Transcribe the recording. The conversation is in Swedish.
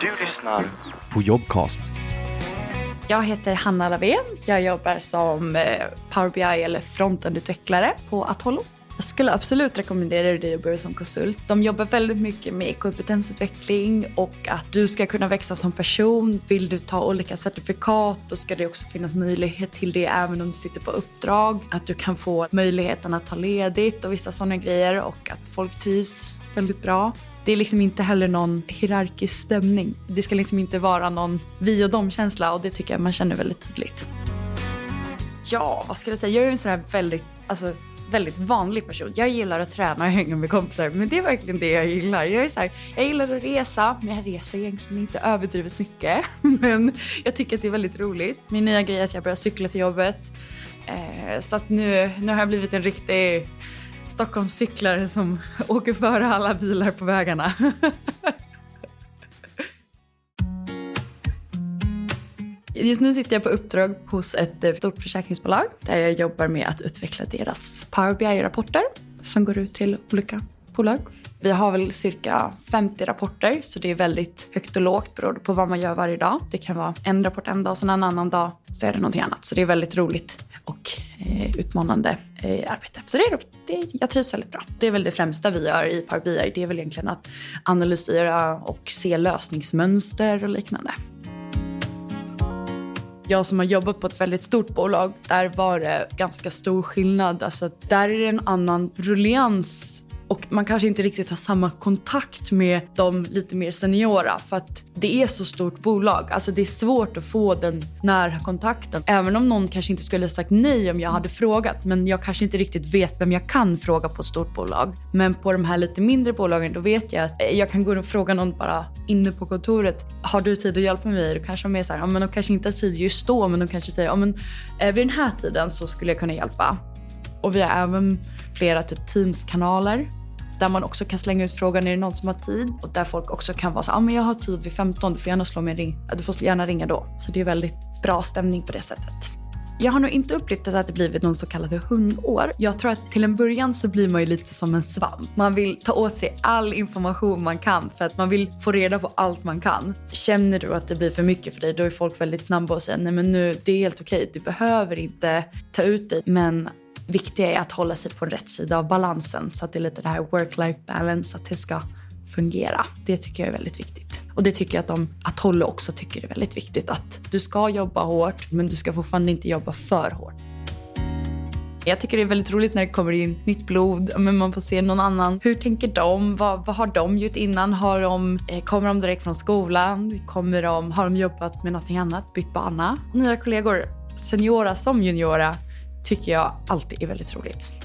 Du lyssnar på Jobcast. Jag heter Hanna Lavén. Jag jobbar som eh, Power BI eller frontendutvecklare på Atollo. Jag skulle absolut rekommendera dig att börja som konsult. De jobbar väldigt mycket med kompetensutveckling och att du ska kunna växa som person. Vill du ta olika certifikat då ska det också finnas möjlighet till det även om du sitter på uppdrag. Att du kan få möjligheten att ta ledigt och vissa sådana grejer och att folk trivs väldigt bra. Det är liksom inte heller någon hierarkisk stämning. Det ska liksom inte vara någon vi och dem-känsla och det tycker jag man känner väldigt tydligt. Ja, vad ska jag säga? Jag är en sån här väldigt, alltså, väldigt vanlig person. Jag gillar att träna och hänga med kompisar, men det är verkligen det jag gillar. Jag, är så här, jag gillar att resa, men jag reser egentligen inte överdrivet mycket. Men jag tycker att det är väldigt roligt. Min nya grej är att jag börjar cykla till jobbet. Eh, så att nu, nu har jag blivit en riktig Stockholmscyklare som åker före alla bilar på vägarna. Just nu sitter jag på uppdrag hos ett eh, stort försäkringsbolag där jag jobbar med att utveckla deras Power BI-rapporter som går ut till olika bolag. Vi har väl cirka 50 rapporter så det är väldigt högt och lågt beroende på vad man gör varje dag. Det kan vara en rapport en dag och sen en annan dag så är det någonting annat. Så det är väldigt roligt Eh, utmanande eh, arbete. Så det är, det, jag trivs väldigt bra. Det är väl det främsta vi gör i Power BI. Det är väl egentligen att analysera och se lösningsmönster och liknande. Jag som har jobbat på ett väldigt stort bolag, där var det ganska stor skillnad. Alltså, där är det en annan rullians och man kanske inte riktigt har samma kontakt med de lite mer seniora för att det är så stort bolag. Alltså det är svårt att få den nära kontakten. Även om någon kanske inte skulle ha sagt nej om jag hade frågat. Men jag kanske inte riktigt vet vem jag kan fråga på ett stort bolag. Men på de här lite mindre bolagen då vet jag att eh, jag kan gå och fråga någon bara inne på kontoret. Har du tid att hjälpa mig? Då kanske de är så här, ja, men de kanske inte har tid just då men de kanske säger, ja men eh, vid den här tiden så skulle jag kunna hjälpa. Och vi har även flera typ Teams-kanaler där man också kan slänga ut frågan, är det någon som har tid? Och där folk också kan vara så ah, men jag har tid vid 15, du får gärna slå mig ring. Du får gärna ringa då. Så det är väldigt bra stämning på det sättet. Jag har nog inte upplevt att det blivit någon så kallade hundår. Jag tror att till en början så blir man ju lite som en svamp. Man vill ta åt sig all information man kan för att man vill få reda på allt man kan. Känner du att det blir för mycket för dig då är folk väldigt snabba och säger nej men nu det är helt okej. Du behöver inte ta ut dig men viktiga är att hålla sig på rätt sida av balansen så att det är lite det här work-life balance, att det ska fungera. Det tycker jag är väldigt viktigt. Och det tycker jag att de, Atollo också tycker är väldigt viktigt. Att du ska jobba hårt, men du ska fortfarande inte jobba för hårt. Jag tycker det är väldigt roligt när det kommer in nytt blod. Men man får se någon annan. Hur tänker de? Vad, vad har de gjort innan? Har de, eh, kommer de direkt från skolan? Kommer de, har de jobbat med någonting annat? Bytt bana? Nya kollegor, seniora som juniora tycker jag alltid är väldigt roligt.